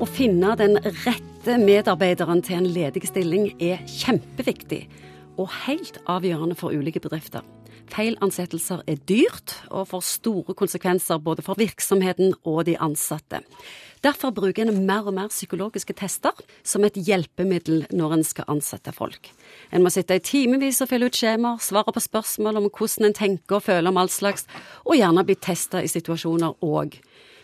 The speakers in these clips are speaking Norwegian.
Å finne den rette medarbeideren til en ledig stilling er kjempeviktig, og helt avgjørende for ulike bedrifter. Feil ansettelser er dyrt og får store konsekvenser både for virksomheten og de ansatte. Derfor bruker en mer og mer psykologiske tester som et hjelpemiddel når en skal ansette folk. En må sitte i timevis og fylle ut skjemaer, svare på spørsmål om hvordan en tenker og føler om all slags, og gjerne bli testa i situasjoner òg.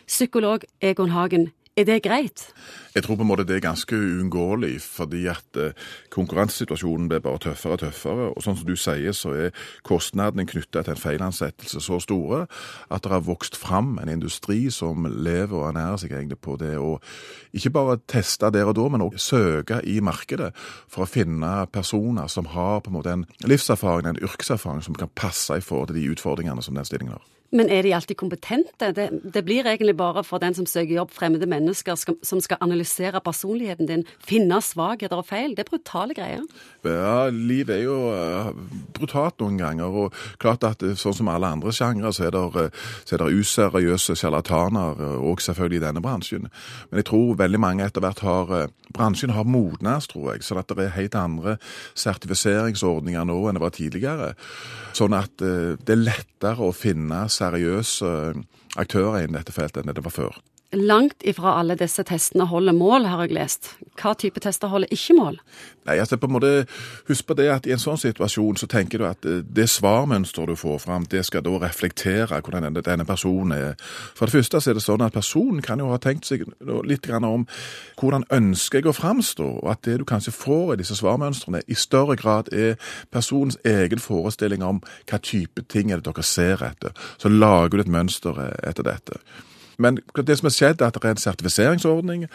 Psykolog Egon Hagen er det greit? Jeg tror på en måte det er ganske uunngåelig, fordi at eh, konkurransesituasjonen blir bare tøffere og tøffere. Og sånn som du sier, så er kostnadene knytta til en feilansettelse så store at det har vokst fram en industri som lever og ernærer seg egentlig på det å ikke bare teste der og da, men også søke i markedet for å finne personer som har på en måte en livserfaring, en yrkeserfaring, som kan passe i forhold til de utfordringene som den stillingen har. Men er de alltid kompetente? Det, det, blir egentlig bare for den som søker jobb, fremmede mennesker skal, som skal analysere personligheten din, finne svakheter og feil. Det er brutale greier. Ja, livet er jo uh, brutalt noen ganger. Og klart at eh, sånn som alle andre sjangre, så er det, uh, så er det useriøse sjarlataner uh, selvfølgelig i denne bransjen. Men jeg tror veldig mange etter hvert har Bransjen har modnes, tror jeg. Så at det er helt andre sertifiseringsordninger nå enn det var tidligere. Sånn at det er lettere å finne seriøse aktører innen dette feltet enn det var før. Langt ifra alle disse testene holder mål, har jeg lest. Hva type tester holder ikke mål? Nei, altså på en måte, Husk på det at i en sånn situasjon så tenker du at eh, det svarmønsteret du får fram, det skal da reflektere hvordan denne, denne, personen er. For det første så er det sånn at personen kan jo ha tenkt seg litt om hvordan ønsker jeg å framstå, og at det du kanskje får i disse svarmønstrene, i større grad er personens egen forestilling om hva type ting er det dere ser etter. Så lager du et mønster etter dette. Men det som har skjedd, er at det er en sertifiseringsordning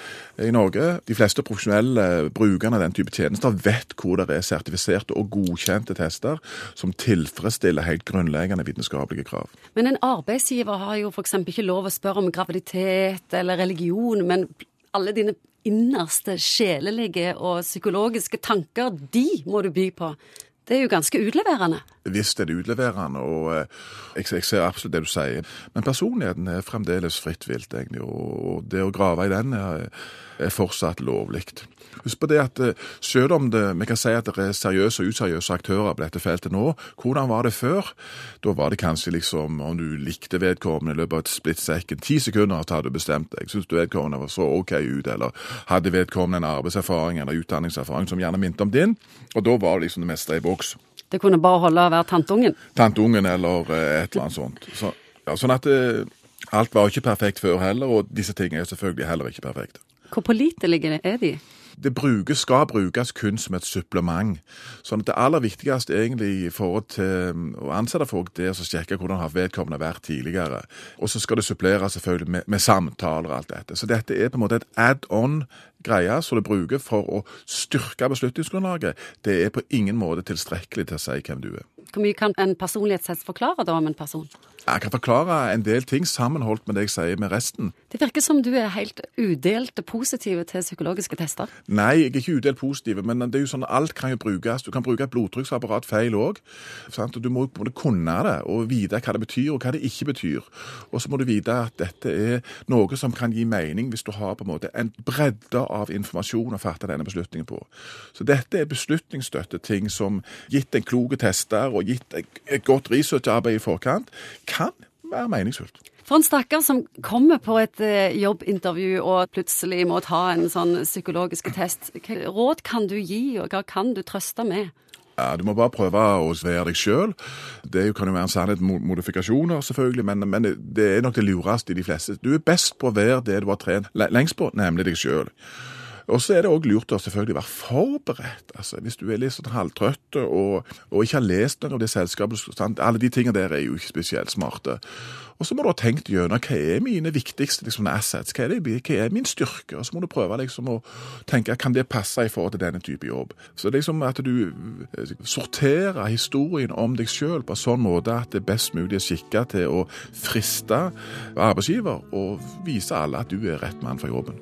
i Norge. De fleste profesjonelle brukerne av den type tjenester vet hvor det er sertifiserte og godkjente tester som tilfredsstiller helt grunnleggende vitenskapelige krav. Men en arbeidsgiver har jo f.eks. ikke lov å spørre om graviditet eller religion, men alle dine innerste sjelelige og psykologiske tanker, de må du by på. Det er jo ganske utleverende. Er det utleverende, og eh, jeg, jeg, ser absolutt det du sier. Men personligheten er fremdeles fritt vilt, egentlig, og det å grave i den er, er fortsatt lovlig. Husk på det at eh, selv om det, vi kan si at det er seriøse og useriøse aktører på dette feltet nå, hvordan var det før? Da var det kanskje liksom om du likte vedkommende i løpet av et splitt second, ti sekunder til hadde du bestemt deg. Syns du vedkommende var så OK ut, eller hadde vedkommende en arbeidserfaring eller utdanningserfaring som gjerne minte om din? Og da var det liksom det meste i boks. Det kunne bare holde å være tanteungen? Tanteungen eller eh, et eller annet sånt. Så, ja, sånn at eh, alt var ikke perfekt før heller, og disse tingene er selvfølgelig heller ikke perfekte. Hvor pålitelige er de? det brukes, skal brukes kun som et supplement. Sånn at Det aller viktigste egentlig i forhold til å ansette folk, det er å sjekke hvordan har vedkommende vært tidligere. Og så skal det suppleres selvfølgelig med, med samtaler og alt dette. Så dette er på en måte et add-on greie som du bruker for å styrke beslutningsgrunnlaget. Det er på ingen måte tilstrekkelig til å si hvem du er. Hvor mye kan en personlighetstest forklare da om en person? Jeg kan forklare en del ting sammenholdt med det jeg sier med resten. Det virker som du er helt udelt positiv til psykologiske tester. Nei, jeg er ikke udelt positiv, men det er jo sånn alt kan jo brukes. Du kan bruke et blodtrykksapparat feil òg. Du må jo kunne det og vite hva det betyr og hva det ikke betyr. Og så må du vite at dette er noe som kan gi mening hvis du har på en måte en bredde av informasjon å fatte denne beslutningen på. Så dette er beslutningsstøtte, ting som gitt en klok tester og gitt et godt researcharbeid i forkant kan være meningsfullt. For en stakkar som kommer på et eh, jobbintervju og plutselig må ta en sånn psykologisk test, hva råd kan du gi, og hva kan du trøste med? Ja, Du må bare prøve å være deg sjøl. Det kan jo være en sannhet med modifikasjoner, selvfølgelig, men, men, det er nok det lureste i de fleste. Du er best på å være det du har trent lengst på, nemlig deg sjøl. Og så er det òg lurt å selvfølgelig være forberedt. altså Hvis du er litt sånn halvtrøtt og, og, ikke har lest noe av det selskapet Alle de tingene der er jo ikke spesielt smarte. Og så må du ha tenkt gjennom hva er mine viktigste liksom, assets, hva er, det, hva er, min styrke? Og så må du prøve liksom, å tenke kan det passe i forhold til denne type jobb. Så liksom at du eh, sorterer historien om deg sjøl på en sånn måte at det er best mulig er skikka til å friste arbeidsgiver og vise alle at du er rett mann for jobben.